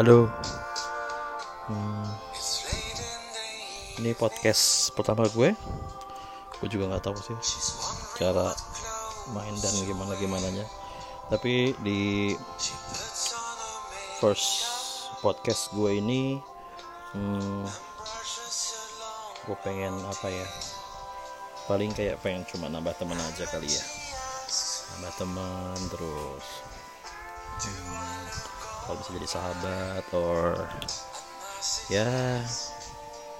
Halo. Hmm, ini podcast pertama gue. Gue juga nggak tahu sih cara main dan gimana gimananya. Tapi di first podcast gue ini, hmm, gue pengen apa ya? Paling kayak pengen cuma nambah teman aja kali ya. Nambah teman terus. Kalau bisa jadi sahabat or ya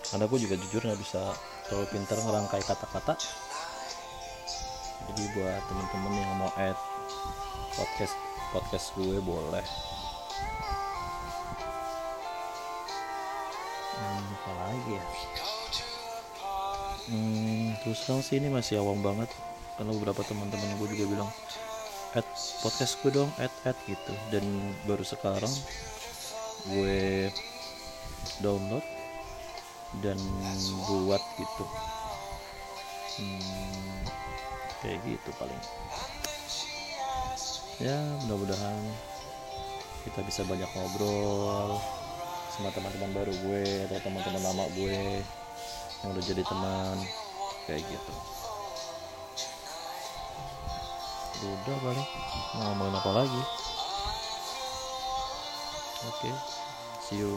karena gue juga jujur nggak bisa terlalu pintar ngerangkai kata-kata. Jadi buat temen-temen yang mau add podcast podcast gue boleh. Hmm, apa lagi ya? Hmm, terus terang sih ini masih awam banget. Karena beberapa teman-teman gue juga bilang add podcast gue dong add add gitu. Dan baru sekarang gue download dan buat gitu. Hmm, kayak gitu paling. Ya mudah-mudahan kita bisa banyak ngobrol sama teman-teman baru gue atau teman-teman lama gue yang udah jadi teman kayak gitu udah paling mau ngomongin apa lagi oke okay. see you